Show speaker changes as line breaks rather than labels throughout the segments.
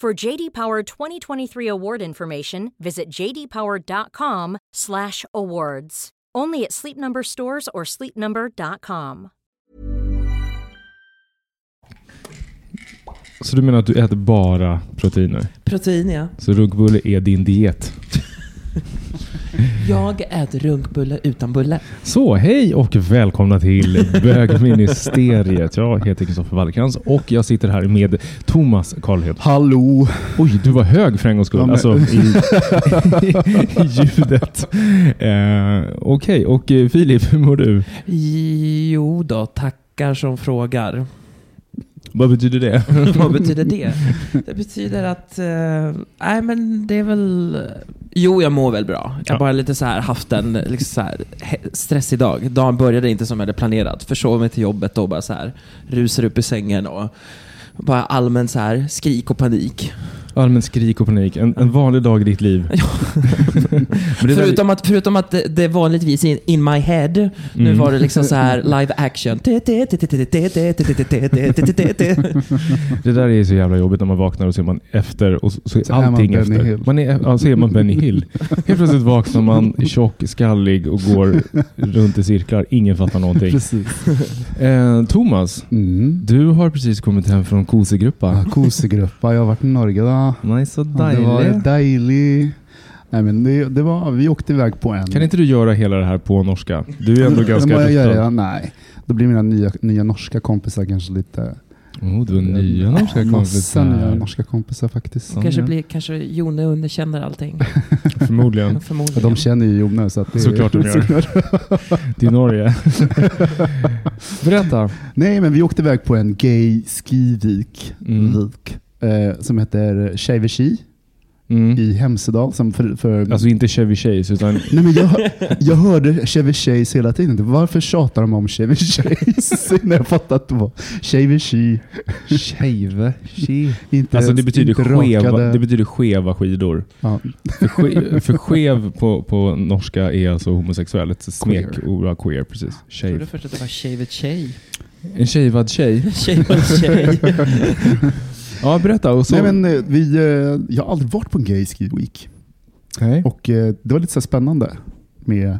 For JD Power 2023 award information, visit jdpower.com/awards. Only at Sleep Number stores or sleepnumber.com.
Så du menar att du äter bara proteiner?
Protein ja.
Så runkbulle är din diet?
Jag äter runkbulle utan bulle.
Så, hej och välkomna till bögministeriet. Jag heter Kristoffer Wallercrantz och jag sitter här med Thomas Karlhed.
Hallå!
Oj, du var hög för en gångs skull.
Ja,
Alltså i, i ljudet. Eh, Okej, och eh, Filip, hur mår du?
Jo då, tackar som frågar.
Vad betyder det?
Vad betyder det? Det betyder att, eh, nej men det är väl, jo jag mår väl bra. Jag har
Ja.
bara lite så här haft en liksom så här, stressig dag. Dagen började inte som jag hade planerat. Försov mig till jobbet och bara så här rusar upp i sängen och bara allmän så här skrik och panik.
Allmän skrik och panik. En, en vanlig dag i ditt liv.
Förutom att, förutom att det, det vanligtvis in, in my head, nu
Mm.
var det liksom så här live action.
Det där är så jävla jobbigt när man vaknar och ser man efter och så, så är
Så är man
allting
Benny
efter.
Hill.
Man är, ja, så är man Benny Hill. Helt plötsligt vaknar man tjock, skallig och går runt i cirklar. Ingen fattar någonting.
Precis.
Eh, Thomas,
Mm.
du har precis kommit hem från Kosegruppa.
Ja, Kosegruppa. Jag har varit i Norge då.
Nej, så
Ja, det var
dejligt.
Nej, men det, det var, vi åkte iväg på en...
Kan inte du göra hela det här på norska? Du är ändå
Det
ganska
jag göra, ja, Nej. Då blir mina nya, nya norska kompisar kanske lite...
Oh, du har nya norska
Massa
kompisar.
nya norska kompisar faktiskt.
Ja.
kanske, blir, kanske Jone underkänner allting.
Förmodligen.
Ja,
Förmodligen.
de känner ju Jonas. Så att det
Såklart de gör. Till Norge. Berätta.
Nej, men vi åkte iväg på en gay skivik
Mm.
vik, eh, som heter Tjejverki
Mm.
i Hemsedal. Som för, för,
Alltså inte Chevy Chase utan
Nej, men jag, jag hörde Chevy Chase hela tiden. Varför tjatar de om Chevy Chase? När jag fattade att det var Chevy Chi.
Chave.
Inte,
Alltså det betyder,
inte
skeva,
rakade-
det betyder skeva skidor.
ja.
För, ske, för skev på, på norska är alltså homosexuell. Ett smek.
Queer.
Precis.
Jag trodde
Shave.
först att det var shavet tjej.
En shavad tjej.
Shavet tjej.
Ja, berätta. Och så,
Nej, men, eh, vi, eh, jag har aldrig varit på en gay ski week.
Nej.
Och eh, det var lite så spännande med,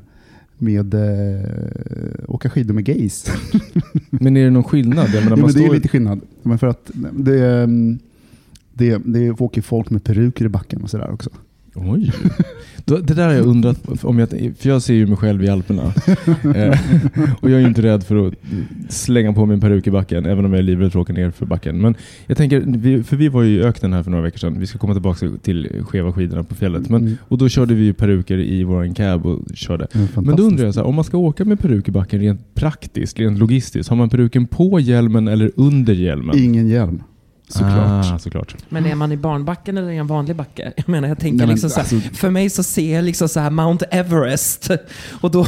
med eh, åka skidor med gays.
Men är det någon skillnad? Jag menar,
Jo, men det är lite skillnad. Men för att det, mm, det, det åker folk med peruker i backen och sådär också.
Oj. Det där har jag undrat om jag, för jag ser ju mig själv i Alperna. Eh, och jag är ju inte rädd för att slänga på mig en peruk i backen, även om jag är livrädd för att åka ner för backen. Men jag tänker, för vi var ju i öknen här för några veckor sedan. Vi ska komma tillbaka till skeva skidorna på fjället. Men,
Mm.
och då körde vi ju peruker i vår cab och körde. Men då undrar jag, så här, om man ska åka med peruk i backen rent praktiskt, rent logistiskt, har man peruken på hjälmen eller under hjälmen?
Ingen hjälm. Såklart.
Ah, såklart.
Men är man i barnbacken eller i en vanlig backe? Jag menar, jag tänker
Nej, men
liksom så här,
alltså-
för mig så ser jag liksom så här Mount Everest. Och då,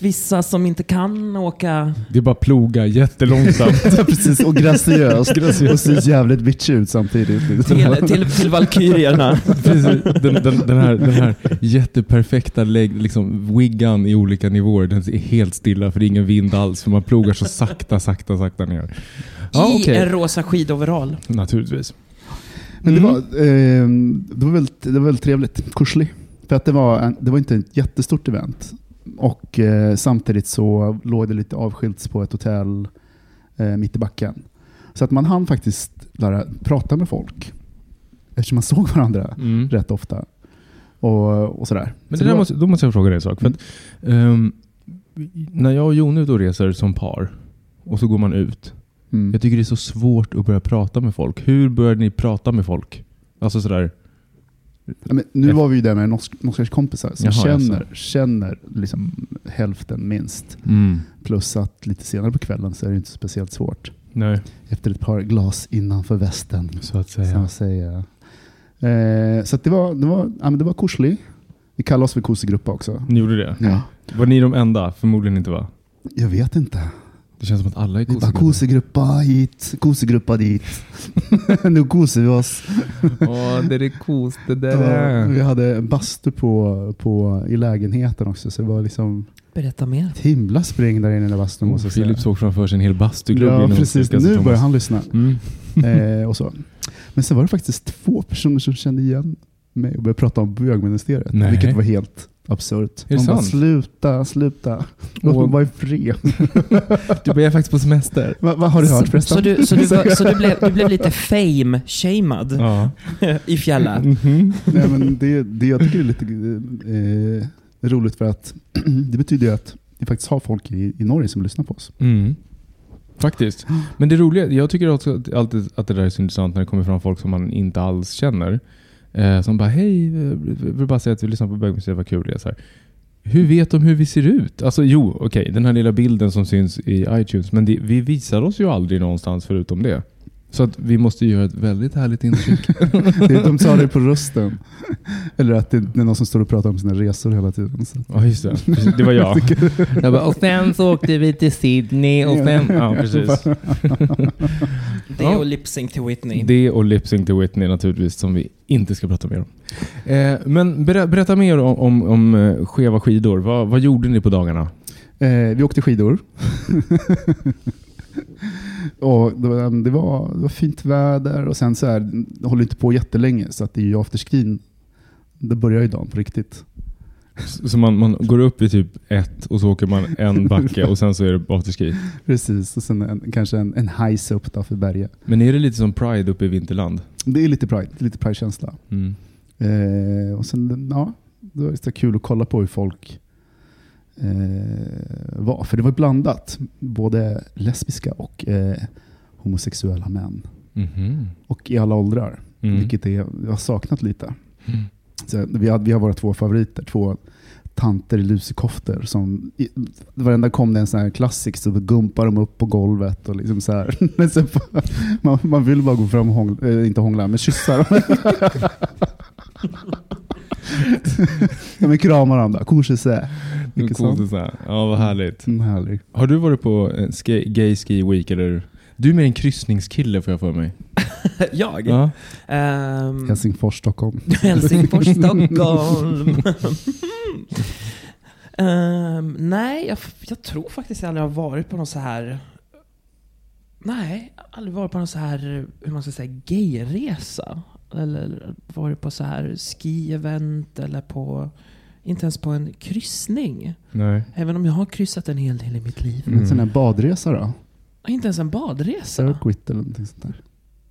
vissa som inte kan åka,
Det är bara ploga jättelångsamt.
Precis, och graciöst. och ser jävligt bitch ut samtidigt.
till, till, till Valkyrierna.
Den, den, den, här, den här jätteperfekta lägg, liksom, wiggan i olika nivåer, den är helt stilla för det är ingen vind alls. För man plogar så sakta, sakta, sakta ner. Ja,
I
okej.
en rosa skidoverall.
Naturligtvis.
Men det
Mm.
var, eh, det var, väldigt, det var väldigt trevligt. Kurslig. För att det var, en, det var inte ett jättestort event. Och eh, samtidigt så låg det lite avskilt på ett hotell eh, mitt i backen. Så att man hann faktiskt lära prata med folk. eftersom man såg varandra
Mm.
rätt ofta. Och, och sådär.
Men
Så
det
var-
måste, då måste jag fråga dig en sak. För att, ehm, när jag och Jon och reser som par och så går man ut.
mm.
Jag tycker det är så svårt att börja prata med folk. Hur började ni prata med folk? Alltså sådär.
Ja, nu var vi ju där med norska kompisar som
Jaha,
känner,
jaså.
känner liksom hälften minst.
Mm.
Plus att lite senare på kvällen så är det inte speciellt svårt.
Nej,
Efter ett par glas innanför västen.
så att
Så
säga.
att säga. Eh, så att det var, det var, ja, men det var korslig. Vi kallar oss för kosegruppa också.
Ni gjorde det?
Ja.
Var ni de enda? Förmodligen inte va?
Jag vet inte.
Det känns som att alla är
Vi bara kosegruppa hit, kosegruppa dit. nu koser vi oss.
Åh, det är kos det
Ja, vi hade en bastu på, på, i lägenheten också. Så det var liksom
Berätta mer.
ett himla spring där inne i bastun. måste jag säga.
Oh, Filip såg framför sig en hel bastuklubb
Ja, precis. Nu
Thomas-
börjar han lyssna.
Mm.
Eh, och så. Men sen var det faktiskt två personer som kände igen mig och började prata om bögministeriet.
Nej.
Vilket var helt absurt.
det
De bara
sant?
sluta, sluta. Låt
Och-
mig vara i fred.
Du börjar faktiskt på semester.
Va, vad har du hört förresten?
Så du, så du, var- så du, blev, du blev lite fame-shamed
Ja.
i fjällen?
Mhm.
Nej, men det, det jag tycker är lite eh, roligt för att det betyder ju att vi faktiskt har folk i, i Norge som lyssnar på oss.
Mm. Faktiskt. Men det roliga, jag tycker också att, alltid att det där är så intressant när det kommer fram folk som man inte alls känner. Eh, som bara, hej, eh, vill bara säga att vi lyssnar på bögmuseet, vad kul det är. Så här. Hur vet de hur vi ser ut? Alltså jo, okej, den här lilla bilden som syns i iTunes, men det, vi visar oss ju aldrig någonstans förutom det. Så att vi måste göra ett väldigt härligt intryck.
Det, de sa det på rösten. Eller att det, det är någon som står och pratar om sina resor hela tiden. Så.
Ja, just det. Precis, Det var jag. jag bara, och sen så åkte vi till Sydney och sen... Ja, precis.
Det och lip sync till Whitney.
Det och Lip Sync till Whitney naturligtvis, som vi inte ska prata mer om. Eh, men ber, berätta mer om, om, om eh, skeva skidor. Vad, vad gjorde ni på dagarna?
Eh, vi åkte skidor. Och det, var, det, var, det fint väder och sen så här, det håller inte på jättelänge så att det är ju afterskin. Det börjar ju dagen på riktigt.
Så man, man går upp i typ ett och så åker man en backe och sen så är det afterski.
Precis, och sen en, kanske en, en hajs upp då för berget.
Men är det lite som Pride uppe i Vinterland?
Det är lite pride, lite pride-känsla.
Mm.
Eh, och sen, ja, det var så kul att kolla på hur folk var. För det var blandat. Både lesbiska och eh, homosexuella män.
Mhm.
Och i alla åldrar.
Mm.
Vilket är, jag har saknat lite.
Mm.
Så vi, har, vi har våra två favoriter. Två tanter i lusekoftor. Som, i, varenda kom det en sån här klassik så gumpar de upp på golvet. Och liksom så här. Man, man vill bara gå fram och hångla, äh, inte hångla, men kyssa dem. ja, men krama dem då. Korsese.
Här. Ja, vad härligt.
Mm, härligt.
Har du varit på ski, gay ski week eller? Du är mer en kryssningskille får jag för mig.
Jag?
Ja.
Ehm,
Helsingfors, Stockholm.
Helsingfors, Stockholm. Ehm, nej, jag, jag tror faktiskt jag aldrig har varit på någon så här... Nej, jag har aldrig varit på någon så här, hur man ska säga, gayresa. Eller varit på så här ski-event eller på... Inte ens på en kryssning.
Nej.
Även om jag har kryssat en hel del i mitt liv.
Mm.
En sån här badresa då?
Inte ens en badresa.
Circuit eller någonting sånt där.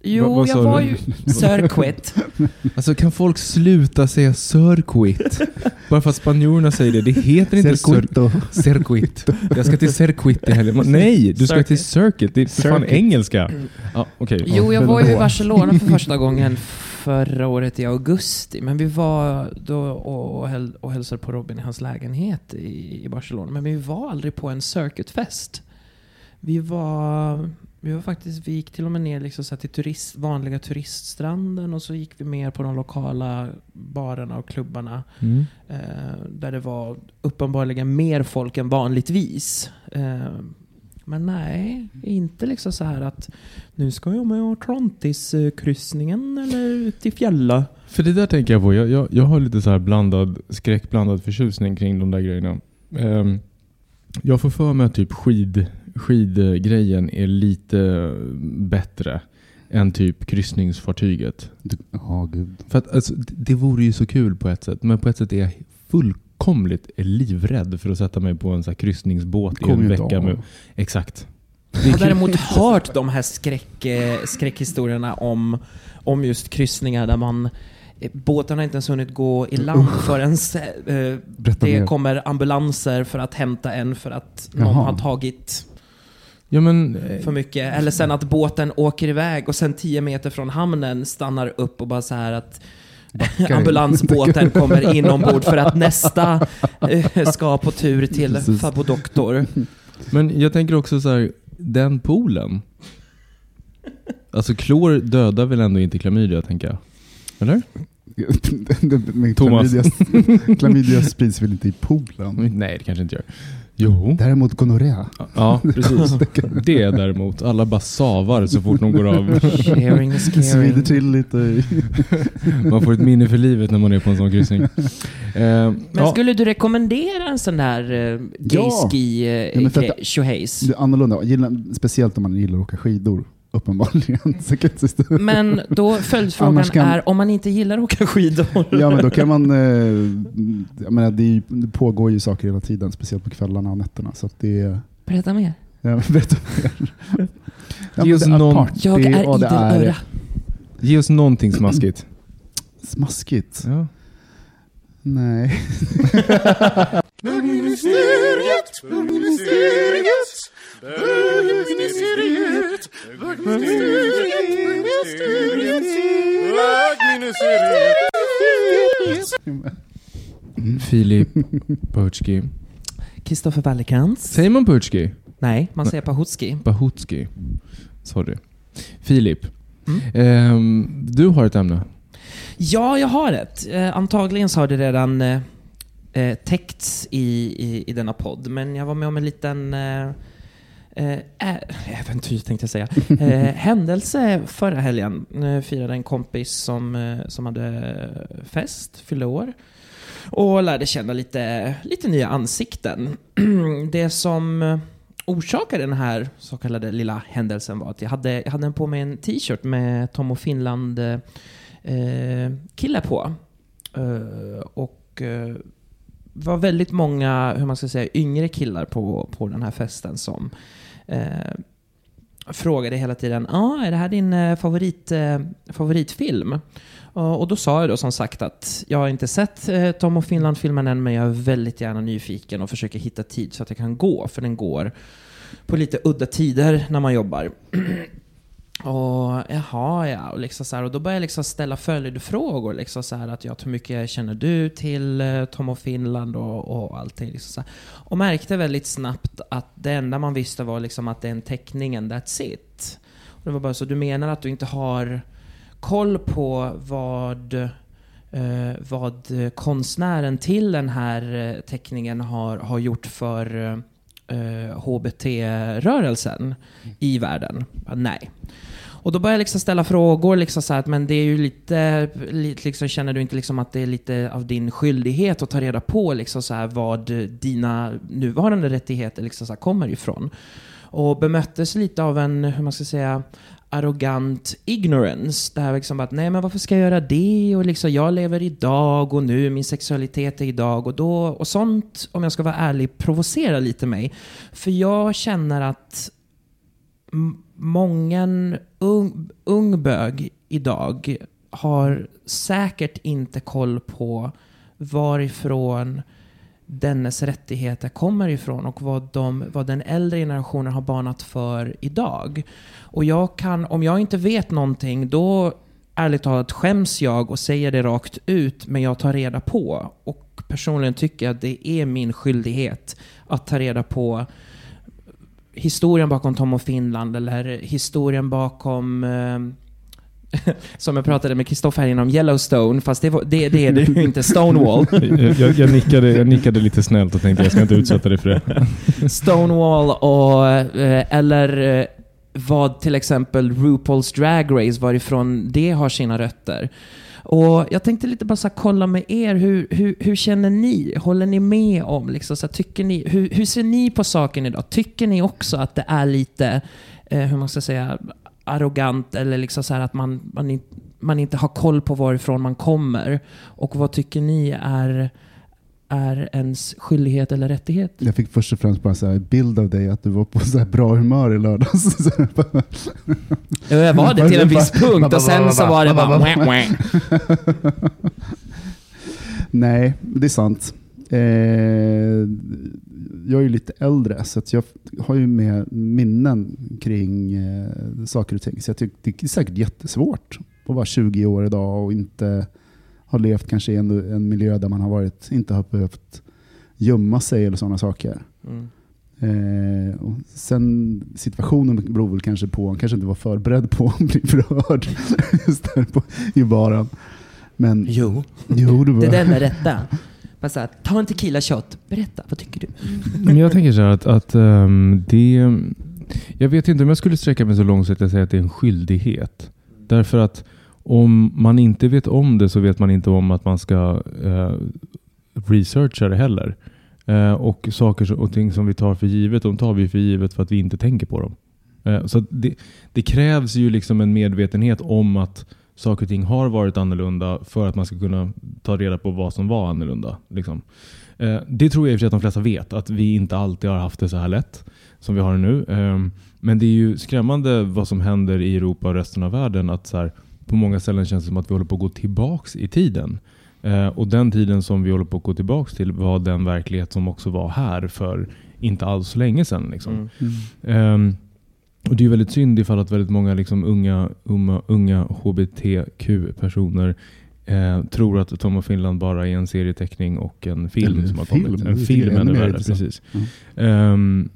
Jo,
vad
jag var
du?
ju... Circuit.
Alltså kan folk sluta säga circuit? Bara för att spanjorerna säger det. Det heter inte circuit.
Circuito.
Circuit. Jag ska till circuit i helgen. Nej, du ska till circuit. Det är för fan
Circuit.
engelska. Ja, okej.
Jo, jag var ju i. Barcelona för första gången förra året i augusti. Men vi var då och, och, häl, och hälsade på Robin i hans lägenhet i, i Barcelona. Men vi var aldrig på en circuitfest. Vi var, vi var faktiskt, vi gick till och med ner liksom så till turist, vanliga turiststranden och så gick vi mer på de lokala barerna och klubbarna.
Mm.
Eh, där det var uppenbarligen mer folk än vanligtvis. Eh, men nej, inte liksom så här att nu ska jag med Atlantis-kryssningen eller ut i fjälla.
För det där tänker jag på. Jag, jag, jag har lite så här blandad, skräckblandad förtjusning kring de där grejerna. Ehm, jag får för mig att typ skid, skidgrejen är lite bättre än typ kryssningsfartyget.
Ja, gud.
För att alltså, det, vore ju så kul på ett sätt, men på ett sätt är jag fullkomligt livrädd för att sätta mig på en så här kryssningsbåt i en vecka. Med, exakt.
Jag har däremot hört de här skräck, eh, skräckhistorierna om, om just kryssningar där man Båten har inte ens hunnit gå i land förrän eh, det
mer.
kommer ambulanser för att hämta en för att någon
Jaha.
har tagit
Ja, men, eh,
för mycket. Eller sen att båten åker iväg och sen 10 meter från hamnen stannar upp och bara så här att
Backar.
ambulansbåten kommer in ombord för att nästa eh, ska på tur till. Fabodoktor.
men jag tänker också så här, den poolen. Alltså klor dödar väl ändå inte klamydia, tänker jag? Eller?
Men
Thomas.
klamydia- Klamydia sprids väl inte i poolen?
Nej, det kanske inte gör. Jo.
Däremot gonorré.
Ja, precis. Det däremot. Alla bara savar så fort de går av.
Sharing is
Svider
caring.
till lite.
Man får ett minne för livet när man är på en sån kryssning. Eh,
Men
ja,
skulle du rekommendera en sån där uh, gay
Ja.
ski
Ja, för att-
uh, tjohejs?
Det är annorlunda. Gillar, speciellt om man gillar att åka skidor. Uppenbarligen.
Men då följdfrågan
kan-
är, om man inte gillar att åka skidor?
Ja men då kan man, eh, jag menar, det, ju- det pågår ju saker hela tiden, speciellt på kvällarna och nätterna. Så att det är,
Berätta mer.
ja, berätta mer. Ja, men
Ge oss
det är
någon-
party
Jag är idel
är
öra.
ge oss någonting smaskigt.
smaskigt.
Ja.
Nej.
Bögministeriet, bögministeriet, bögministeriet.
Filip Putski.
Kristoffer Wallercrantz.
Säger man Putski?
Nej, man säger Pahutski.
Bahutski. Sorry. Filip.
Mm.
Ehm, du har ett ämne.
Ja, jag har ett. Eh, antagligen så har det redan eh, täckts i, i, i denna podd, men jag var med om en liten eh, eh, ä- äventyr tänkte jag säga. Eh, händelse förra helgen. Eh, firade en kompis som, eh, som hade fest, fyllde år. Och lärde känna lite, lite nya ansikten. det som eh, orsakade den här så kallade lilla händelsen var att jag hade, jag hade på mig en t-shirt med Tom och Finland eh, eh, kille på. Eh, och eh, var väldigt många, hur man ska säga, yngre killar på, på den här festen som eh, Eh, frågade hela tiden, ah, är det här din eh, favorit, eh, favoritfilm? Och, och då sa jag då som sagt att jag har inte sett eh, Tom och Finland-filmen än, men jag är väldigt gärna nyfiken och försöker hitta tid så att jag kan gå, för den går på lite udda tider när man jobbar. Och jaha, ja. Och, liksom så här, och då började jag liksom ställa följdfrågor. Liksom så här, att, ja, hur mycket känner du till eh, Tom och Finland och, och allting. Liksom så här. Och märkte väldigt snabbt att det enda man visste var liksom att den teckningen, that's it. Och det var bara så, du menar att du inte har koll på vad, eh, vad konstnären till den här eh, teckningen har, har gjort för eh, eh, HBT-rörelsen i världen? Nej. Och då börjar jag liksom ställa frågor, liksom så här, att, men det är ju lite liksom, känner du inte liksom att det är lite av din skyldighet att ta reda på liksom så här, vad dina nuvarande rättigheter liksom så här, kommer ifrån? Och bemöttes lite av en, hur man ska säga, arrogant ignorance. Det här liksom att, nej men varför ska jag göra det? Och liksom, jag lever idag och nu, min sexualitet är idag och då. Och sånt, om jag ska vara ärlig, provocerar lite mig. För jag känner att många mången ung, ung bög idag har säkert inte koll på varifrån dennes rättigheter kommer ifrån och vad, de, vad den äldre generationen har banat för idag. Och jag kan, om jag inte vet någonting, då ärligt talat skäms jag och säger det rakt ut, men jag tar reda på. Och personligen tycker jag att det är min skyldighet att ta reda på historien bakom Tom och Finland eller historien bakom eh, som jag pratade med Kristoffer om Yellowstone, fast det, var, det, det är det inte, Stonewall.
Jag, jag, nickade, jag nickade lite snällt och tänkte jag ska inte utsätta dig för det.
Stonewall och, eh, eller eh, vad till exempel RuPaul's Drag Race, varifrån det har sina rötter. Och jag tänkte lite bara så kolla med er, hur, hur, hur känner ni? Håller ni med om, liksom, så här, tycker ni, hur, hur ser ni på saken idag? Tycker ni också att det är lite, eh, hur man ska säga, arrogant eller liksom så här att man, man, in, man inte har koll på varifrån man kommer? Och vad tycker ni är är ens skyldighet eller rättighet?
Jag fick först och främst bara här bild av dig att du var på så här bra humör i lördags.
Ja, Jag var det till en viss punkt och sen så var det bara...
Nej, det är sant. Eh, jag är ju lite äldre så att jag har ju med minnen kring eh, saker och ting. Så jag tycker det är säkert jättesvårt att vara 20 år idag och inte ha levt kanske i en, en miljö där man har varit, inte har behövt gömma sig eller sådana saker.
Mm.
Eh, och sen situationen beror väl kanske på, han kanske inte var förberedd på att bli förhörd just där på, i baren. Men
Jo,
jo, det
det där rätta. Bara så här, ta en tequila shot. Berätta, vad tycker du?
Men jag tänker så här att, att um, det... Jag vet inte om jag skulle sträcka mig så långt så att jag säger att det är en skyldighet. Därför att om man inte vet om det så vet man inte om att man ska eh, researcha det heller. Eh, och saker och ting som vi tar för givet, de tar vi för givet för att vi inte tänker på dem. Eh, så det, det krävs ju liksom en medvetenhet om att saker och ting har varit annorlunda för att man ska kunna ta reda på vad som var annorlunda. Liksom. Eh, det tror jag i och för sig att de flesta vet, att vi inte alltid har haft det så här lätt som vi har det nu. Eh, men det är ju skrämmande vad som händer i Europa och resten av världen. Att så här, på många ställen känns det som att vi håller på att gå tillbaks i tiden. Eh, och den tiden som vi håller på att gå tillbaks till var den verklighet som också var här för inte alls så länge sedan. Liksom.
Mm.
Mm.
Och det är väldigt synd ifall att väldigt många liksom unga, unga, unga HBTQ-personer eh, tror att Tom och Finland bara är en serieteckning och en film
En
som har
film,
kommit. En film
ännu
värre, precis.
Mm.
Ehm,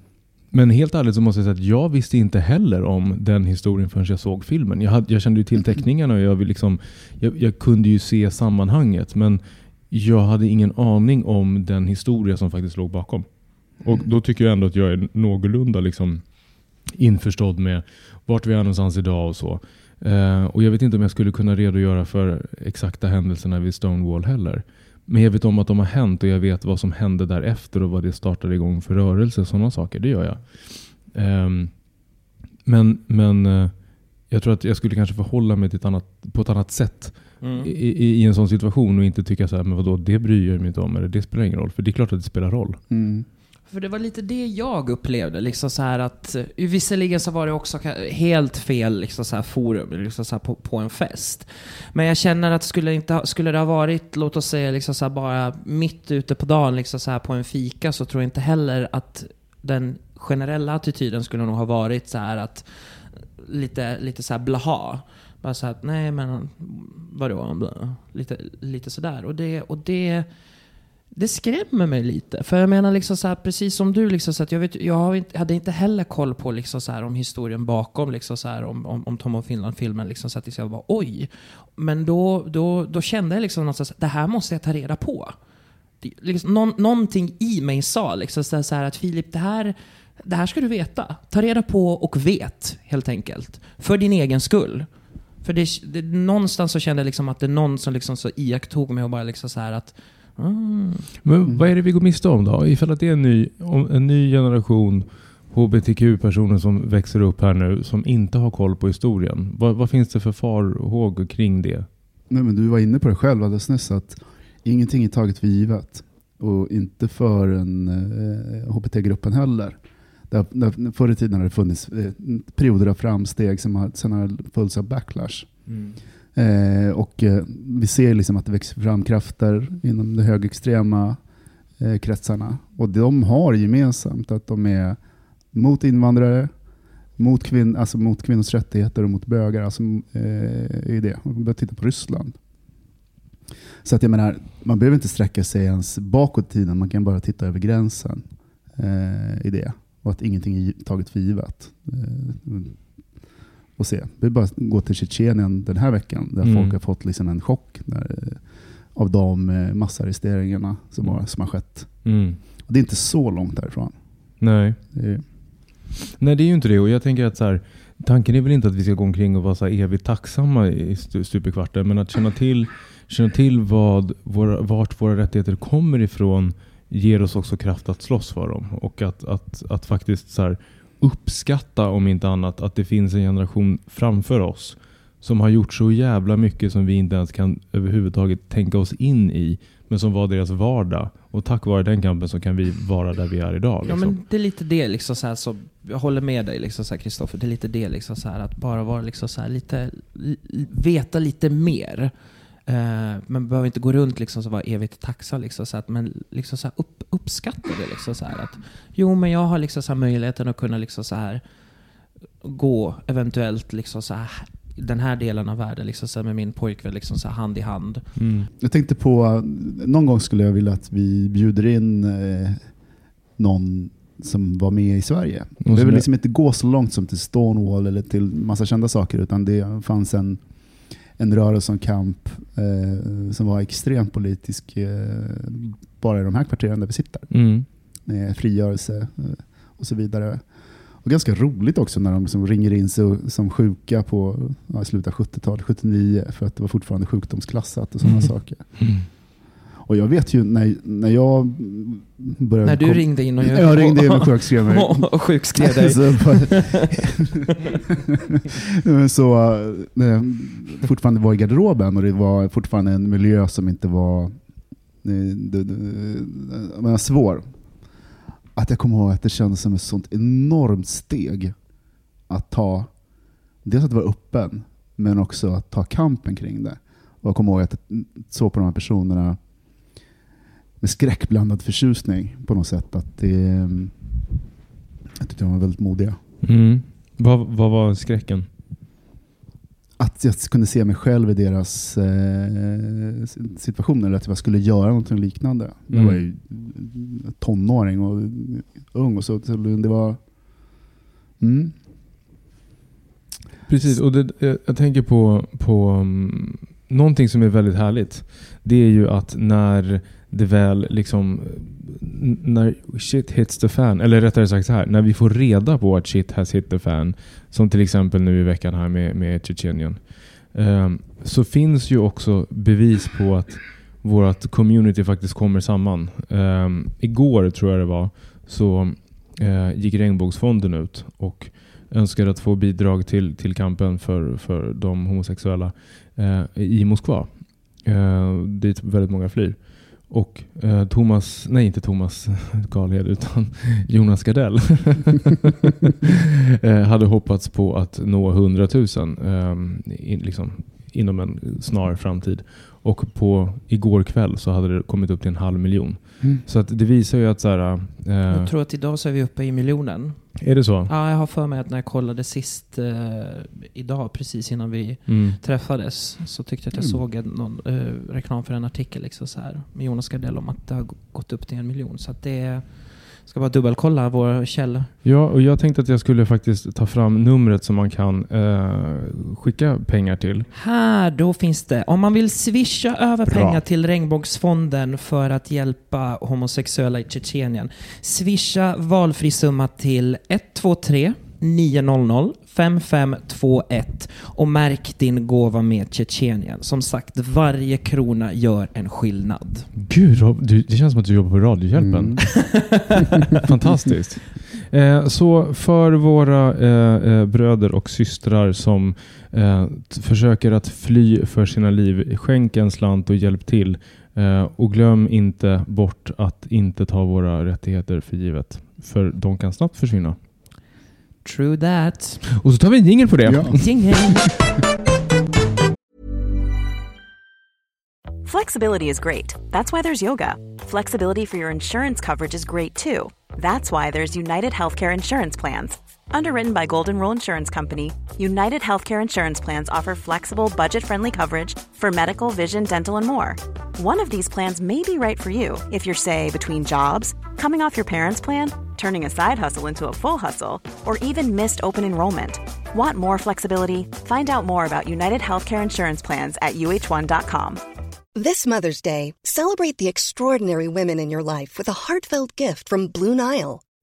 men helt ärligt så måste jag säga att jag visste inte heller om den historien förrän jag såg filmen. Jag, hade, jag kände ju till teckningarna och jag, liksom, jag, jag kunde ju se sammanhanget. Men jag hade ingen aning om den historia som faktiskt låg bakom. Och då tycker jag ändå att jag är någorlunda liksom införstådd med vart vi är någonstans idag och så. Eh, och jag vet inte om jag skulle kunna redogöra för exakta händelserna vid Stonewall heller. Men jag vet om att de har hänt och jag vet vad som hände därefter och vad det startade igång för rörelse och sådana saker. Det gör jag. Ehm, men men eh, jag tror att jag skulle kanske förhålla mig till ett annat, på ett annat sätt
Mm.
i, i, i en sån situation och inte tycka så här, men vadå, det bryr jag mig inte om eller det spelar ingen roll. För det är klart att det spelar roll.
Mm.
För det var lite det jag upplevde. Liksom så här att, eh, visserligen så var det också helt fel liksom så här forum liksom så här på, på en fest. Men jag känner att skulle, inte, ha- skulle det ha varit, låt oss säga, liksom så här bara mitt ute på dagen liksom så här på en fika så tror jag inte heller att den generella attityden skulle nog ha varit så här att lite, lite så här blaha. Bara så här nej men vadå? Lite, lite sådär. Och det, och det det skrämmer mig lite. För jag menar liksom så här, precis som du, liksom så att jag, vet, jag hade inte heller koll på liksom så här, om historien bakom, liksom så här, om, om, om Tom och Finland-filmen. Liksom, så att jag bara oj. Men då, då, då kände jag liksom någonstans att det här måste jag ta reda på. Det, liksom, någon, någonting i mig sa liksom så här, så här att Filip, det här, det här ska du veta. Ta reda på och vet, helt enkelt. För din egen skull. För det, det, någonstans så kände jag liksom att det är någon som liksom så iakttog mig och bara liksom så här att mm,
Men vad är det vi går miste om då? Ifall att det är en ny, en ny generation HBTQ-personer som växer upp här nu som inte har koll på historien. Vad, vad finns det för farhågor kring det?
Nej, men du var inne på det själv alldeles nyss att ingenting är taget för givet. Och inte för en eh, HBT-gruppen heller. Där, där, förr i tiden har det funnits eh, perioder av framsteg som har, sen har följts av backlash. Eh, och eh, vi ser liksom att det växer fram krafter inom de högerextrema eh, kretsarna. Och de har gemensamt att de är mot invandrare, mot, kvin alltså mot kvinnors rättigheter och mot bögar. Alltså, eh, är det. Man börjar titta på Ryssland. Så att jag menar, man behöver inte sträcka sig ens bakåt i tiden, man kan bara titta över gränsen eh, i det. Och att ingenting är taget för givet. Eh, och se. Vi bara gå till Tjetjenien den här veckan där
Mm.
folk har fått liksom en chock när, eh, av de eh, massarresteringarna som, har, som har skett.
Mm.
Och det är inte så långt därifrån.
Nej.
Det är,
Nej, det är ju inte det. Och jag tänker att så här, tanken är väl inte att vi ska gå omkring och vara så evigt tacksamma i stu- stup i kvarten. Men att känna till, känna till vad våra, vart våra rättigheter kommer ifrån ger oss också kraft att slåss för dem. Och att, att, att faktiskt så här, uppskatta, om inte annat, att det finns en generation framför oss som har gjort så jävla mycket som vi inte ens kan överhuvudtaget tänka oss in i, men som var deras vardag. Och tack vare den kampen så kan vi vara där vi är idag.
Ja
Liksom.
men det är lite det liksom så här, så jag håller med dig liksom så här Kristoffer, det är lite det liksom så här att bara vara liksom så här lite, veta lite mer. Eh, men behöver inte gå runt liksom så vara evigt tacksam liksom så att men liksom så här upp, uppskatta det liksom så här att jo men jag har liksom så här möjligheten att kunna liksom så här gå eventuellt liksom så här den här delen av världen liksom så här med min pojkvän liksom så här hand i hand.
Mm.
Jag tänkte på, någon gång skulle jag vilja att vi bjuder in eh, någon som var med i Sverige. Det behöver liksom inte gå så långt som till Stonewall eller till massa kända saker, utan det fanns en, en rörelse och kamp eh, som var extremt politisk eh, bara i de här kvarteren där vi sitter.
Mm.
Med frigörelse eh, och så vidare. Och ganska roligt också när de liksom ringer in sig som sjuka på ja, slutet av 70-talet, 79, för att det var fortfarande sjukdomsklassat och sådana
Mm.
saker.
Mm.
Och jag vet ju när, när jag började...
När du
kom-
ringde in och
Jag ringde in och sjukskrev mig.
och, sjukskrev dig.
så, så jag fortfarande var i garderoben och det var fortfarande en miljö som inte var eh, det, det, jag menar, svår. Att jag kommer ihåg att det kändes som ett sånt enormt steg att ta, dels att vara öppen, men också att ta kampen kring det. Och jag kommer ihåg att jag såg på de här personerna med skräckblandad förtjusning på något sätt. Att det, jag tyckte de var väldigt modiga.
Mm. Vad, vad var skräcken?
Att jag kunde se mig själv i deras eh, situation, eller att jag skulle göra något liknande. Jag
Mm.
var ju tonåring och ung, och så, så det var... Mm.
Precis, och det, jag, jag tänker på, på um, någonting som är väldigt härligt. Det är ju att när det väl liksom, när shit hits the fan, eller rättare sagt så här, när vi får reda på att shit has hit the fan, som till exempel nu i veckan här med, med Tjetjenien, um, så finns ju också bevis på att vårt community faktiskt kommer samman. Um, igår tror jag det var, så uh, gick Regnbågsfonden ut och önskade att få bidrag till, till kampen för, för de homosexuella eh, i Moskva. Eh, dit väldigt många flyr. Och eh, Thomas, nej inte Thomas Galhed utan Jonas Gardell eh, hade hoppats på att nå 100 000 eh, in, liksom, inom en snar framtid. Och på igår kväll så hade det kommit upp till en halv miljon.
Mm.
Så att det visar ju att så här, eh,
Jag tror att idag så är vi uppe i miljonen.
Är det så?
Ja, jag har för mig att när jag kollade sist eh, idag, precis innan vi
Mm.
träffades, så tyckte jag att jag
Mm.
såg en, någon eh, reklam för en artikel liksom så här, med Jonas Gardell om att det har gått upp till en miljon. Så det ska bara dubbelkolla våra källor.
Ja, och jag tänkte att jag skulle faktiskt ta fram numret som man kan eh, skicka pengar till.
Här, då finns det. Om man vill swisha över
Bra.
pengar till Regnbågsfonden för att hjälpa homosexuella i Tjetjenien. Swisha valfri summa till 123 900 5521 och märk din gåva med Tjetjenien. Som sagt, varje krona gör en skillnad.
Gud, Rob, du, det känns som att du jobbar på Radiohjälpen.
Mm.
Fantastiskt. Eh, så för våra eh, eh, bröder och systrar som eh, försöker att fly för sina liv, skänk en slant och hjälp till. Eh, och glöm inte bort att inte ta våra rättigheter för givet. För de kan snabbt försvinna.
True that.
Och så tar vi en jingel på det.
Ja.
Jingel.
Flexibility is great. That's why there's yoga. Flexibility for your insurance coverage is great too. That's why there's United Healthcare Insurance Plans. Underwritten by Golden Rule Insurance Company, United Healthcare Insurance Plans offer flexible, budget friendly coverage for medical, vision, dental, and more. One of these plans may be right for you if you're, say, between jobs, coming off your parents' plan, turning a side hustle into a full hustle, or even missed open enrollment. Want more flexibility? Find out more about United Healthcare Insurance Plans at uh1.com.
This Mother's Day, celebrate the extraordinary women in your life with a heartfelt gift from Blue Nile.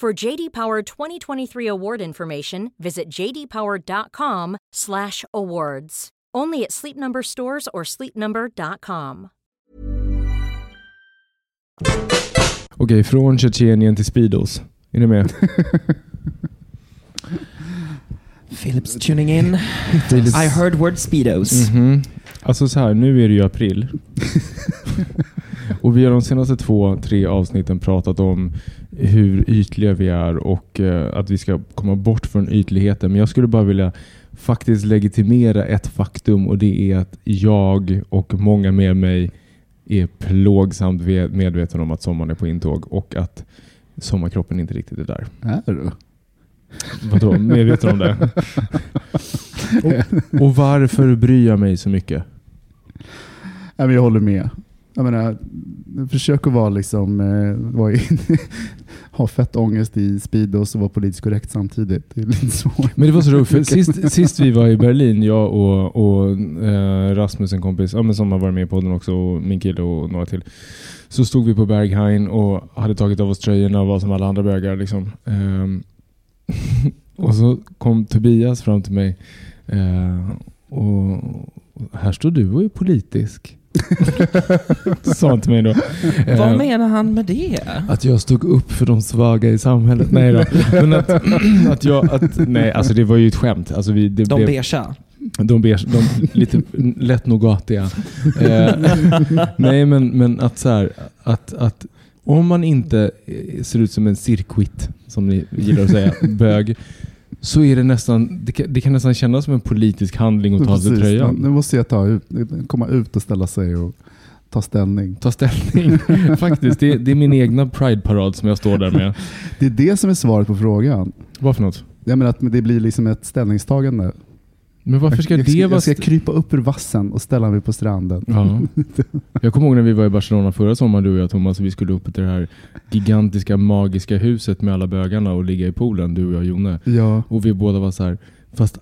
For JD Power 2023 award information, visit jdpower.com/awards. Only at Sleep Number stores or sleepnumber.com.
Okej, från Tjetjenien till Speedos. Är ni med?
Philips tuning in. I heard word speedos.
Mhm. Alltså så här, nu är det ju april. och vi har de senaste två, tre avsnitten pratat om hur ytliga vi är och eh, att vi ska komma bort från ytligheten. Men jag skulle bara vilja faktiskt legitimera ett faktum och det är att jag och många med mig är plågsamt ve- medveten om att sommaren är på intåg och att sommarkroppen inte riktigt är där.
Är du?
Vadå, medveten om det? och, och varför bryr jag mig så mycket?
Jag håller med. Jag menar, försök att vara liksom, eh, vara i, ha fett ångest i Speedos och vara politiskt korrekt samtidigt. Det är lite svårt.
Men det var så roligt, för sist, sist vi var i Berlin, jag och, och eh, Rasmus, en kompis ja, men som har varit med i podden också, och min kille och några till. Så stod vi på Berghain och hade tagit av oss tröjorna och var som alla andra bögar. Liksom. Ehm, och så kom Tobias fram till mig eh, och här står du och är politisk. Sa han till mig då.
Vad
Ehm,
menar han med det?
att jag stod upp för de svaga i samhället. Nej då. Men att, att jag... Att, nej, alltså det var ju ett skämt. Alltså vi, det,
De
blev-
beigea.
de, beige, de lite lätt nougatiga. Eh, nej, men, men att så här, att, att om man inte eh, ser ut som en cirkuit, som ni gillar att säga, bög, så är det nästan, det kan, det kan nästan kännas som en politisk handling att ta av sig tröjan.
Nu måste jag ta ut, komma ut och ställa sig och ta ställning.
Ta ställning. Faktiskt, det, det är min egna Pride-parad som jag står där med.
Det är det som är svaret på frågan.
Vad för något?
Jag menar att det blir liksom ett ställningstagande.
Men varför ska
jag,
det vara...
jag ska krypa upp ur vassen och ställa mig på stranden.
Ja. Jag kommer ihåg när vi var i Barcelona förra sommaren, du och jag Thomas, och vi skulle upp till det här gigantiska magiska huset med alla bögarna och ligga i poolen, du och jag Jone.
Ja,
Och vi båda var så här, fast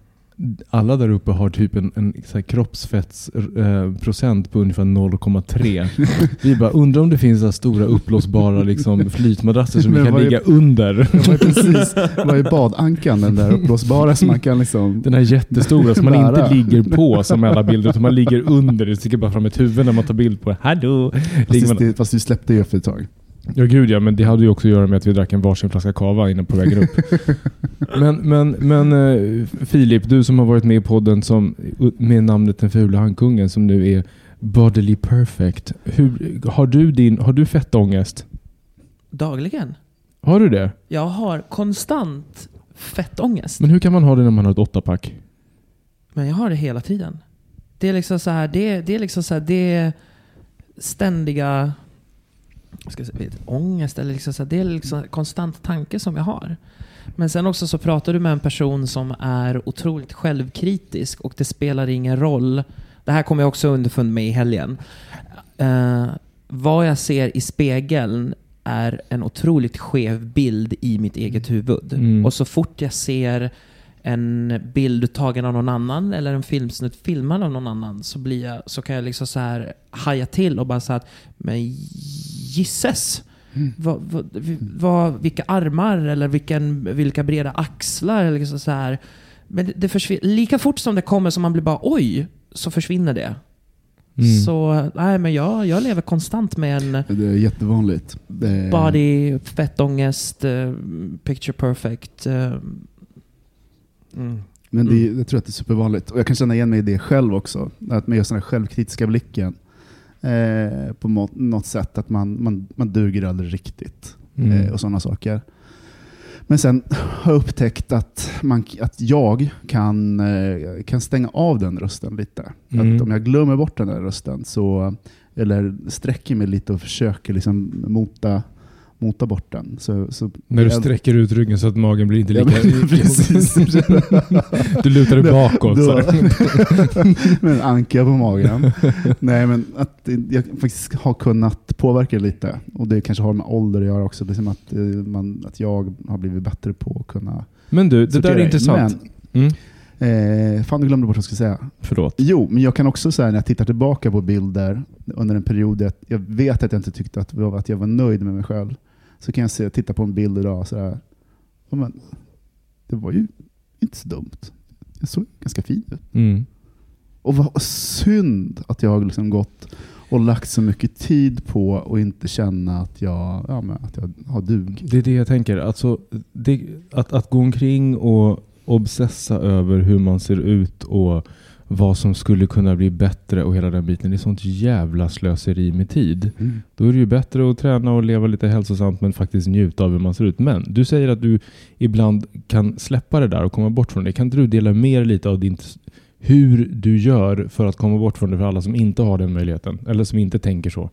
alla där uppe har typ en, en kroppsfettsprocent eh, på ungefär 0,3. Vi bara undrar om det finns så stora uppblåsbara liksom, flytmadrasser som vi kan
är-
ligga under.
det var ju precis vad är badankan, den där uppblåsbara som man kan liksom...
Den här jättestora som man inte ligger på som i alla bilder, utan man ligger under. Det sticker bara fram ett huvud när man tar bild på det. Hallå!
Fast,
man-
det, fast du släppte ju efter ett tag.
Ja gud ja, men det hade ju också att göra med att vi drack en varsin flaska kava innan på vägen upp. men men, men eh, Filip, du som har varit med i podden som, med namnet Den fula handkungen som nu är Bodily Perfect. Hur, har, du din, har du fettångest?
Dagligen.
Har du det?
Jag har konstant fettångest.
Men hur kan man ha det när man har ett åttapack?
Men jag har det hela tiden. Det är liksom så här, det, det är liksom så här, det ständiga ska säga, ångest eller liksom så här, det är liksom en konstant tanke som jag har. Men sen också så pratar du med en person som är otroligt självkritisk och det spelar ingen roll. Det här kommer jag också underfund med i helgen. Eh, vad jag ser i spegeln är en otroligt skev bild i mitt eget huvud.
Mm.
Och så fort jag ser en bild tagen av någon annan eller en filmsnutt filmad av någon annan så, blir jag, så kan jag liksom så här haja till och bara säga att men gisses! Vad, vad, vad, vilka armar eller vilken, vilka breda axlar. Eller liksom så här. Men det, det försvinner, lika fort som det kommer som man blir bara oj, så försvinner det.
Mm.
Så nej, men jag, jag lever konstant med en
Det är jättevanligt. Det är-
body, fettångest, eh, picture perfect. eh, Mm.
Men det, är- jag tror att det är supervanligt. Och jag kan känna igen mig i det själv också. Att man gör den här självkritiska blicken. Eh, på må- något sätt att man, man, man duger aldrig riktigt.
Mm.
Eh, och sådana saker. Men sen har jag upptäckt att, man, att jag kan, eh, kan stänga av den rösten lite.
Mm.
Att om jag glömmer bort den där rösten, så, eller sträcker mig lite och försöker liksom mota, mota bort den. Så, så
När du sträcker ut ryggen så att magen blir inte lika...
precis.
du lutar dig bakåt.
Då, med en anka på magen. Nej, men att jag faktiskt har kunnat påverka lite. Och det kanske har med ålder att göra också. Liksom att, eh, man, att jag har blivit bättre på att kunna
Men du, det där är
in.
intressant. Mm.
Men, eh, fan, du glömde bort vad jag skulle säga.
Förlåt.
Jo, men jag kan också säga när jag tittar tillbaka på bilder under en period, jag vet att jag inte tyckte att, att jag var nöjd med mig själv. Så kan jag se, titta på en bild idag och sådär, ja, men, det var ju inte så dumt. Jag såg ganska fin ut.
Mm.
Och vad synd att jag har liksom gått och lagt så mycket tid på att inte känna att jag, ja, men att jag har dug.
Det är det jag tänker. Alltså, det, att, att gå omkring och obsessa över hur man ser ut och vad som skulle kunna bli bättre och hela den biten. Det är sånt jävla slöseri med tid. Då är det ju bättre att träna och leva lite hälsosamt men faktiskt njuta av hur man ser ut. Men du säger att du ibland kan släppa det där och komma bort från det. Kan inte du dela dig lite av din, hur du gör för att komma bort från det för alla som inte har den möjligheten? Eller som inte tänker så?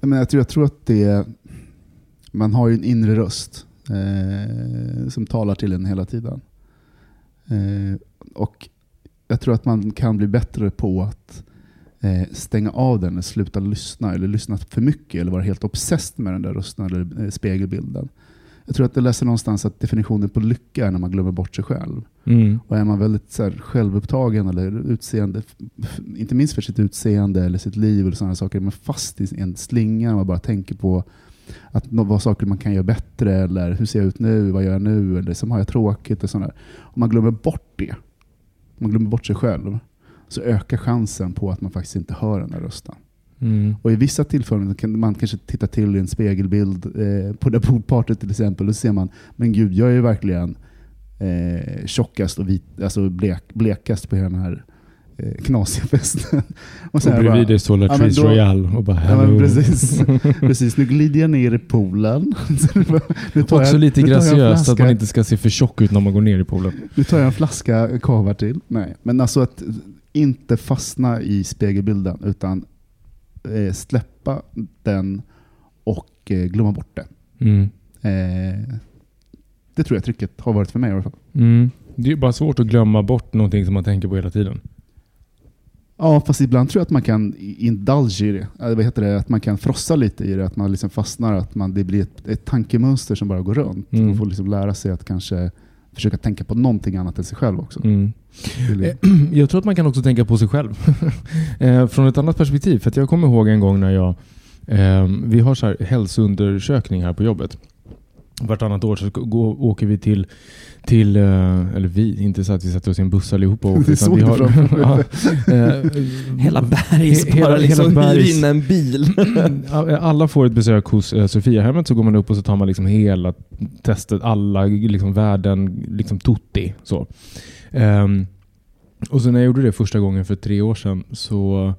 Nej, Men jag, tror, jag tror att det man har ju en inre röst eh, som talar till en hela tiden. Eh, och jag tror att man kan bli bättre på att eh, stänga av den eller sluta lyssna eller lyssna för mycket eller vara helt obsessed med den där rösten eller eh, spegelbilden. Jag tror att jag läser någonstans att definitionen på lycka är när man glömmer bort sig själv.
Mm.
Och är man väldigt så här, självupptagen eller utseende, inte minst för sitt utseende eller sitt liv eller sådana saker, men fast i en slinga man bara tänker på att vad saker man kan göra bättre eller hur ser jag ut nu, vad gör jag nu, eller som har jag tråkigt och sådär. Om man glömmer bort det, man glömmer bort sig själv, så ökar chansen på att man faktiskt inte hör den där rösten.
Mm.
Och i vissa tillfällen kan man kanske titta till i en spegelbild eh, på det poolpartyt till exempel och så ser man, men gud, jag är ju verkligen eh, tjockast och vit, alltså blek, blekast på hela den här knasiga festen.
Och
här
bredvid dig står
Ja, men
Latrice
då-
Royale och bara
Ja, men
hello.
precis. precis, nu glider jag ner i poolen. nu tar
Också
jag,
lite graciöst att man inte ska se för tjock ut när man går ner i poolen.
Nu tar jag en flaska kava till. Nej, men alltså att inte fastna i spegelbilden utan eh, släppa den och eh, glömma bort det.
Mm.
Eh, det tror jag tricket har varit för mig i alla fall.
Mm. Det är bara svårt att glömma bort någonting som man tänker på hela tiden.
Ja, fast ibland tror jag att man kan indulge i det. Eller vad heter det? Att man kan frossa lite i det. Att man liksom fastnar. Att man, det blir ett, ett tankemönster som bara går runt.
Mm.
Man får liksom lära sig att kanske försöka tänka på någonting annat än sig själv också.
Mm. Eh, Jag tror att man kan också tänka på sig själv. Eh, Från ett annat perspektiv. För att jag kommer ihåg en gång när jag... Eh, vi har så här hälsoundersökning här på jobbet. Vartannat år så gå, åker vi till, till eh, eller vi, inte så att vi sätter oss i en buss allihopa och åker. Utan
såg
vi har, eh,
Hela bergs
He- hela-
bara liksom
hela
in en bil.
Alla får ett besök hos eh, Sofiahemmet så går man upp och så tar man liksom hela testet, alla liksom värden, liksom tutti. Så. Ehm, och så när jag gjorde det första gången för tre år sedan så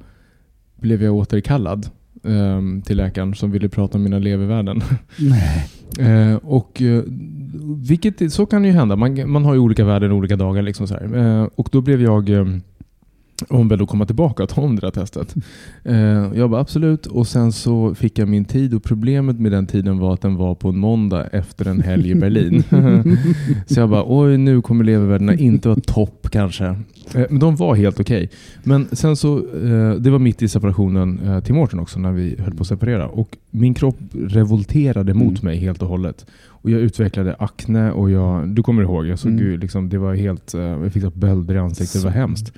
blev jag återkallad ehm, till läkaren som ville prata om mina levervärden.
Nej.
Eh, och, eh, vilket, så kan det ju hända. Man, man har ju olika värden olika dagar. Liksom så här. Eh, och då blev jag eh, ombedd att komma tillbaka och ta om det där testet. Eh, jag bara absolut. Och sen så fick jag min tid och problemet med den tiden var att den var på en måndag efter en helg i Berlin. så jag bara oj nu kommer levervärdena inte vara topp kanske. Eh, men de var helt okej. Men sen så, eh, det var mitt i separationen eh, till Mårten också när vi höll på att separera. Och min kropp revolterade mot
Mm.
mig helt och hållet. Och jag utvecklade akne och jag, du kommer ihåg, jag såg
Mm.
ju liksom, det var helt, eh, jag fick så bölder i ansiktet, det var hemskt.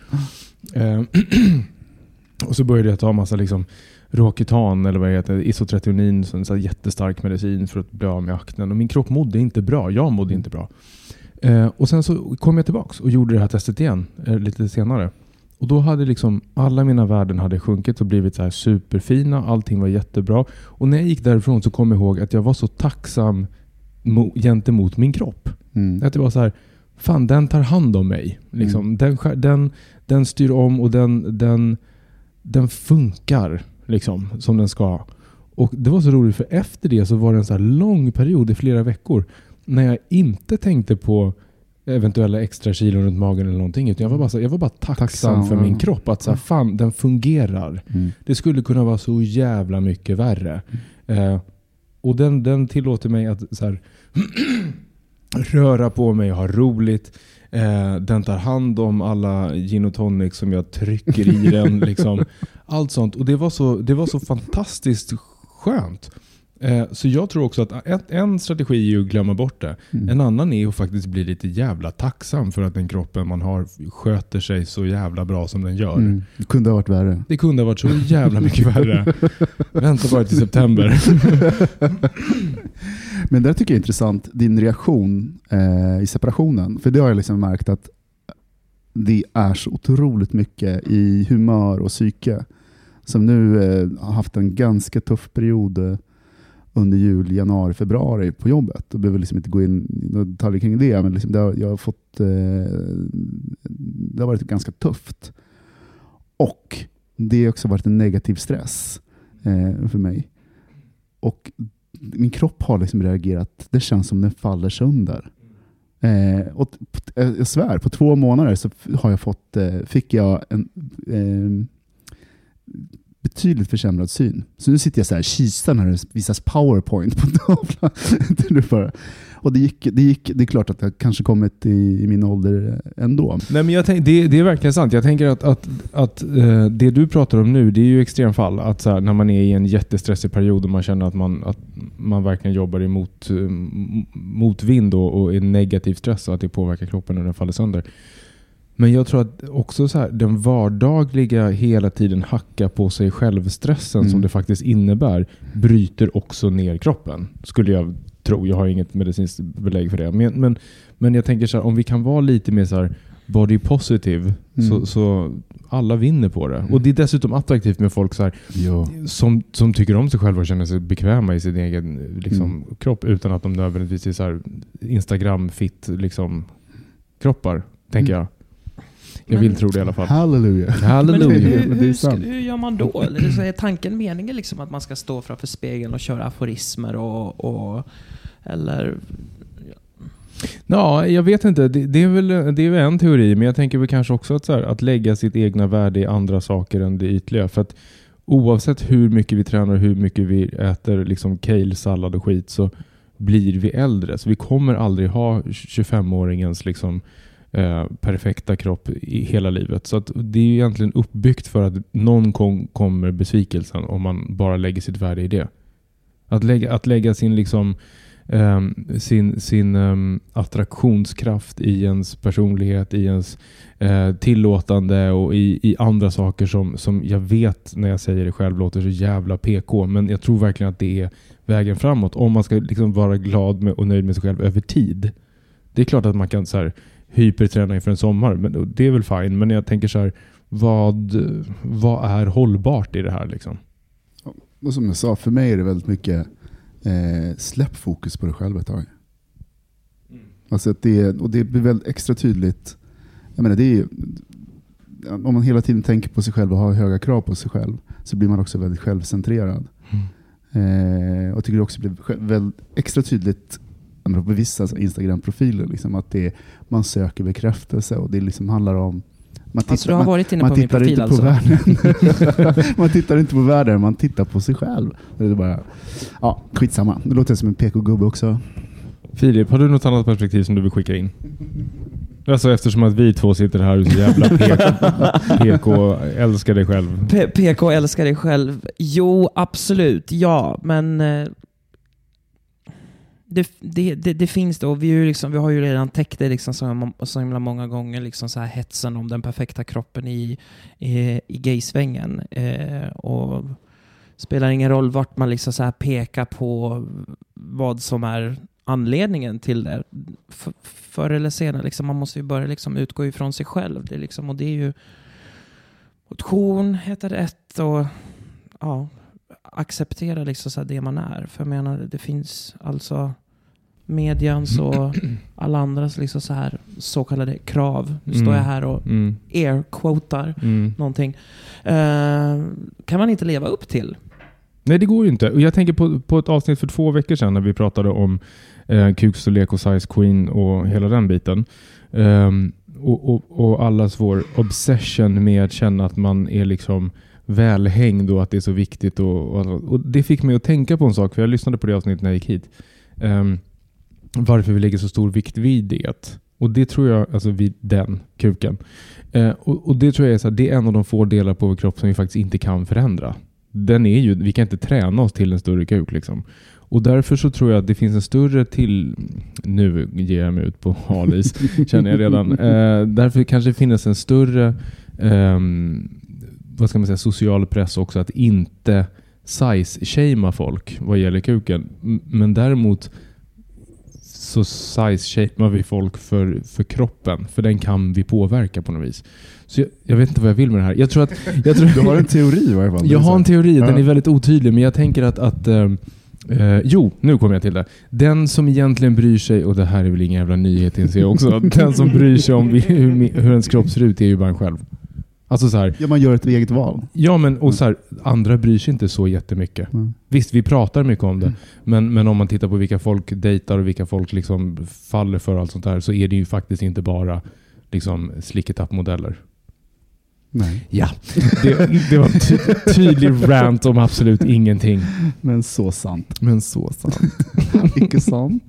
Eh, och så började jag ta massa liksom Roaketan eller vad det heter, Isotretinoin, så en jättestark medicin för att bli av med aknen. Och min kropp mådde inte bra, jag mådde inte bra. Eh, och sen så kom jag tillbaks och gjorde det här testet igen eh, lite senare. Och då hade liksom alla mina värden hade sjunkit och blivit så här superfina. Allting var jättebra. Och när jag gick därifrån så kom jag ihåg att jag var så tacksam mo- gentemot min kropp.
Mm.
Att det var så här, fan den tar hand om mig. Liksom. Den, skär- den, den styr om och den, den, den funkar liksom, som den ska. Och Det var så roligt för efter det så var det en så lång period i flera veckor när jag inte tänkte på eventuella extra kilon runt magen eller någonting. Utan jag var bara, så, jag var bara tacksam,
Tacksam,
för
ja.
min kropp. Att så här, fan, den fungerar.
Mm.
Det skulle kunna vara så jävla mycket värre. Eh, och den, den tillåter mig att så här, röra på mig och ha roligt. Eh, den tar hand om alla gin och tonic som jag trycker i den. Liksom. Allt sånt. Och det var så, det var så fantastiskt skönt. Eh, så jag tror också att en strategi är att glömma bort det.
Mm.
En annan är att faktiskt bli lite jävla tacksam för att den kroppen man har sköter sig så jävla bra som den gör.
Mm. Det kunde ha varit värre.
Det kunde ha varit så jävla mycket värre. Vänta bara till september.
Men det tycker jag är intressant, din reaktion eh, i separationen. För det har jag liksom märkt att det är så otroligt mycket i humör och psyke. Som nu eh, har haft en ganska tuff period eh, under jul, januari, februari på jobbet. Jag behöver liksom inte gå in i detaljer kring det, men liksom det, har, jag har fått, eh, det har varit ganska tufft. Och det har också varit en negativ stress eh, för mig. Och min kropp har liksom reagerat. Det känns som den faller sönder. Eh, och eh, jag svär, på två månader så har jag fått, eh, fick jag en eh, betydligt försämrad syn. Så nu sitter jag så här kisar när det visas powerpoint på tavlan. Och det gick, det gick, det är klart att jag kanske kommit i, i min ålder ändå.
Nej, men jag tänk, det, det är verkligen sant. Jag tänker att, att, att eh, det du pratar om nu, det är ju extremfall. Att så här, när man är i en jättestressig period och man känner att man, att man verkligen jobbar emot mot vind motvind och, och är negativ stress och att det påverkar kroppen och den faller sönder. Men jag tror att också så här, den vardagliga hela tiden hacka på sig själv-stressen
Mm.
som det faktiskt innebär bryter också ner kroppen. Skulle jag tro. Jag har inget medicinskt belägg för det. Men, men, men jag tänker så här, om vi kan vara lite mer så här body positive
Mm.
så, så alla vinner på det. Och det är dessutom attraktivt med folk så här,
Ja.
som, som tycker om sig själva och känner sig bekväma i sin egen liksom,
Mm.
kropp utan att de nödvändigtvis är Instagram-fit liksom, kroppar, tänker
Mm.
jag. Jag vill tro det i alla fall.
Halleluja.
Men
Halleluja.
hur,
Men
hur, ska,
sant.
hur gör man då? Eller så är tanken meningen liksom att man ska stå framför spegeln och köra aforismer och... och eller...
Ja, jag vet inte. Det, det, är väl, det är väl en teori, men jag tänker väl kanske också att, så här, att lägga sitt egna värde i andra saker än det ytliga. För att oavsett hur mycket vi tränar och hur mycket vi äter liksom kale, sallad och skit så blir vi äldre. Så vi kommer aldrig ha 25-åringens liksom, eh, perfekta kropp i hela livet. Så att det är ju egentligen uppbyggt för att någon gång kommer besvikelsen om man bara lägger sitt värde i det. Att lägga, att lägga sin liksom eh, sin, sin eh, attraktionskraft i ens personlighet, i ens eh, tillåtande och i, i andra saker som, som jag vet när jag säger det själv låter så jävla PK. Men jag tror verkligen att det är vägen framåt. Om man ska liksom vara glad med och nöjd med sig själv över tid. Det är klart att man kan så här, hyperträna inför en sommar, men det är väl fine. Men jag tänker så här, vad, vad är hållbart i det här? Liksom?
Och som jag sa, för mig är det väldigt mycket eh, släpp fokus på dig själv ett tag. Alltså att det, och det blir väldigt extra tydligt. Jag menar, det är, om man hela tiden tänker på sig själv och har höga krav på sig själv så blir man också väldigt självcentrerad. Eh, och tycker det också blir väldigt extra tydligt på vissa Instagram-profiler liksom, att det, man söker bekräftelse och det liksom handlar om man
Alltså du har varit inne
man
på min
tittar
profil
inte
alltså?
på världen. man tittar inte på världen, man tittar på sig själv. Det är bara, ja, skitsamma. Det låter som en PK-gubbe också.
Filip, har du något annat perspektiv som du vill skicka in? Alltså eftersom att vi två sitter här och så jävla PK, PK älskar dig själv.
P- PK älskar dig själv. Jo, absolut. Ja, men... Det, det, det, det finns det och vi, är ju liksom, vi har ju redan täckt det liksom så, så himla många gånger, liksom så här hetsen om den perfekta kroppen i, i, i gaysvängen. Eh, och spelar ingen roll vart man liksom så här pekar på vad som är anledningen till det. F- förr eller senare, liksom, man måste ju börja liksom utgå ifrån sig själv. Det liksom, och det är ju motion heter det ett och ja, acceptera liksom så det man är. För jag menar, det finns alltså medians och alla andras liksom så här så kallade krav. Nu står
Mm.
jag här och
Mm.
air-quotar
Mm.
någonting. Eh, kan man inte leva upp till.
Nej, det går ju inte. Och jag tänker på, på ett avsnitt för två veckor sedan när vi pratade om eh, kukstorlek och size queen och hela den biten. Ehm, och, och, och allas vår obsession med att känna att man är liksom välhängd och att det är så viktigt. Och, och, och det fick mig att tänka på en sak, för jag lyssnade på det avsnittet när jag gick hit. Ehm, varför vi lägger så stor vikt vid det. Och det tror jag, alltså vid den kuken. Eh, och, och det tror jag är, så här, det är en av de få delar på vår kropp som vi faktiskt inte kan förändra. Den är ju, vi kan inte träna oss till en större kuk. Liksom. Och därför så tror jag att det finns en större till... Nu ger jag mig ut på halis, känner jag redan. Eh, därför kanske det finns en större ehm, vad ska man säga, social press också att inte size-shamea folk vad gäller kuken. Men däremot så size-shamear vi folk för, för kroppen. För den kan vi påverka på något vis. Så jag, jag vet inte vad jag vill med det här. Jag tror att... Jag tror,
Du har en teori i varje fall.
jag har en teori, den är väldigt otydlig, men jag tänker att... att eh, eh, jo, nu kommer jag till det. Den som egentligen bryr sig, och det här är väl ingen jävla nyhet inser jag också, den som bryr sig om hur, hur ens kropp ser ut är ju bara en själv. Alltså så här,
Ja, man gör ett eget val.
ja men och så här, andra bryr sig inte så jättemycket.
Mm.
Visst, vi pratar mycket om det,
Mm.
men, men om man tittar på vilka folk dejtar och vilka folk liksom faller för allt sånt där, så är det ju faktiskt inte bara liksom slicketapp-modeller.
Nej.
Ja, det, det var en ty tydlig rant om absolut ingenting.
Men så sant.
Men så sant.
Icke sant.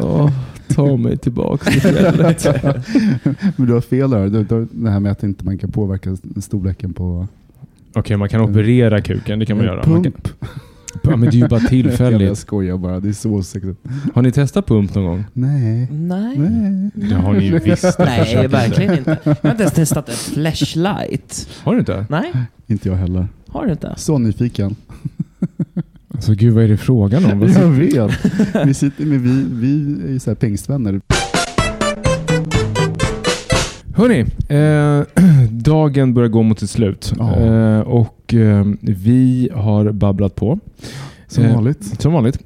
Åh, ta mig tillbaka till fjället.
Men du har fel där. Du, det här med att inte man kan påverka storleken på
Okej, man kan operera kuken, det kan man göra. Man kan,
pump.
Ja, men det är ju bara
Jag
tillfälligt.
skojar bara. Det är så sexigt.
Har ni testat pump någon gång?
Nej.
Nej.
Nej.
Det har ni ju visst.
Nej, verkligen inte. Jag har inte ens testat ett flashlight.
Har du inte?
Nej,
Inte jag heller.
har du inte?
Så nyfiken.
Alltså gud, vad är det frågan om?
Jag vet. Vi, sitter med, vi, vi är ju så här pingstvänner.
Hörni, eh, dagen börjar gå mot sitt slut.
Ja.
Eh, och eh, vi har babblat på.
Som
Eh,
vanligt.
Som vanligt.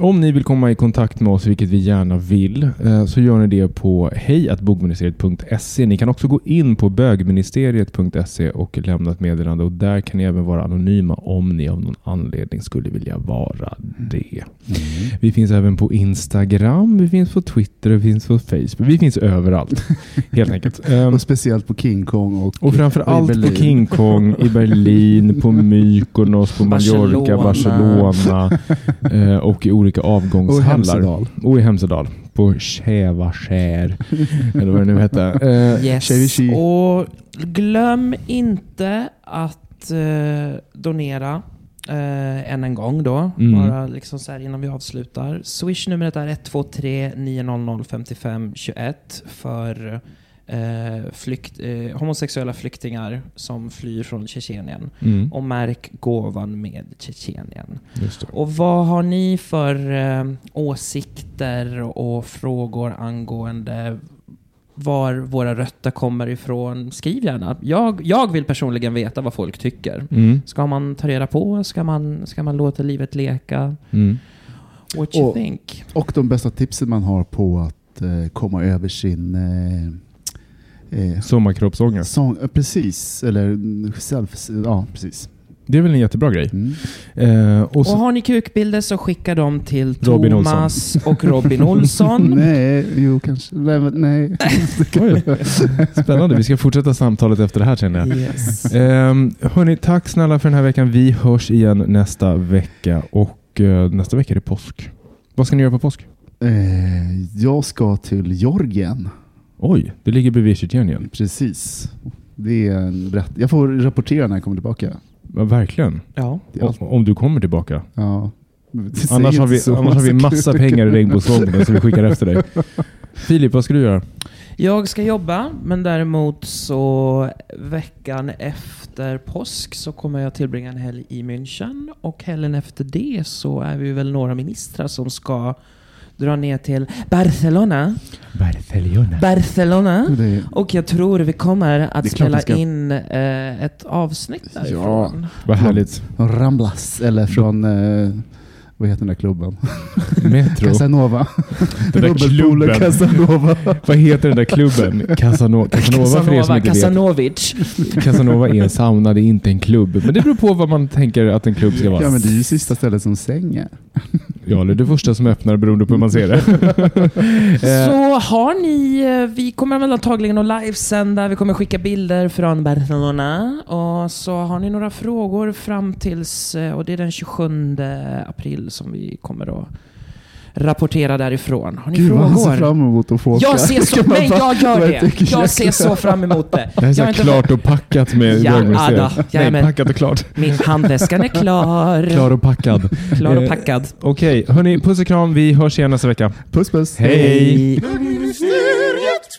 Om ni vill komma i kontakt med oss, vilket vi gärna vill, eh, så gör ni det på hejatbogministeriet.se. Ni kan också gå in på bögministeriet.se och lämna ett meddelande och där kan ni även vara anonyma om ni av någon anledning skulle vilja vara det. Vi finns även på Instagram, vi finns på Twitter, vi finns på Facebook. Vi finns överallt, helt enkelt. Eh,
Och speciellt på King Kong och,
och framför
och
allt på. King Kong, i Berlin, på Mykonos, på Mallorca,
Barcelona.
Barcelona eh, och i olika
och
avgångshallar. Och i Hemsedal. På Kävarskär, eller vad det nu hette. Eh,
Yes. Och glöm inte att eh, donera eh, än en gång då.
Mm.
Bara liksom så här innan vi avslutar. Swish-numret är 123 900 55 21 för eh, flykt, eh, homosexuella flyktingar som flyr från Tjetjenien.
mm,
Och märk gåvan med Tjetjenien. Och vad har ni för eh, åsikter och frågor angående var våra rötter kommer ifrån? Skriv gärna. Jag, jag vill personligen veta vad folk tycker.
Mm,
Ska man ta reda på? Ska man, ska man låta livet leka?
mm.
What you
Och-
think?
Och de bästa tipsen man har på att eh, komma över sin eh, eh,
Sommarkroppsångest.
sång, eh, precis, eller self, ja precis.
Det är väl en jättebra grej.
Mm.
Eh, och
Och har ni kukbilder så skicka dem till
Robin
Thomas och Robin Olsson.
Nej, jo kanske. Nej. Nej.
Oj, spännande, vi ska fortsätta samtalet efter det här känner jag.
Yes.
Um, hörni, tack snälla för den här veckan. Vi hörs igen nästa vecka och eh, nästa vecka är det påsk. Vad ska ni göra på påsk?
Eh, jag ska till Georgien.
Oj, det ligger bredvid Tjetjenien.
Precis. Det är en berätt- jag får rapportera när jag kommer tillbaka.
Ja, verkligen.
Ja.
Det är allt-
O- Om du kommer tillbaka.
Ja.
Annars har, vi,
så,
annars har vi massa
kul.
pengar i regnbågsvågen som vi skickar efter dig. Filip, vad ska du göra?
Jag ska jobba, men däremot så veckan efter påsk så kommer jag tillbringa en helg i München. Och helgen efter det så är vi väl några ministrar som ska dra ner till Barcelona.
Barcelona.
Barcelona.
Det,
Och jag tror vi kommer att spela
ska.
in eh, ett avsnitt därifrån.
Vad härligt.
Ramblas, eller från eh, vad heter den där klubben?
Metro.
Casanova.
Den där klubben.
Casanova.
Vad heter den där klubben? Casano Casanova, för er som
Casanova,
inte
Casanovic.
vet. Casanova är en sauna, det är inte en klubb. Men det beror på vad man tänker att en klubb ska vara.
Ja men det är ju sista stället som sänger.
Ja, eller det första som öppnar beroende på hur man ser det. Eh,
Så har ni, eh, vi kommer väl antagligen att livesända, vi kommer skicka bilder från Barcelona. Och så har ni några frågor fram tills, eh, och det är den 27 april som vi kommer att rapportera därifrån. Har ni
Gud vad han ser
frågor?
fram emot att få åka.
Jag ser så, nej jag gör det. Jag ser så fram emot det.
Det här är så
Jag inte-
klart och packat med
Ja,
bögmuseet.
Ada.
Nej,
Jajamän.
packat och klart.
Min handväskan är klar.
Klar och packad.
Klar och
Eh,
packad.
Okej, hörni, puss och kram. Vi hörs igen nästa vecka.
Puss puss.
Hej!
Bögministeriet,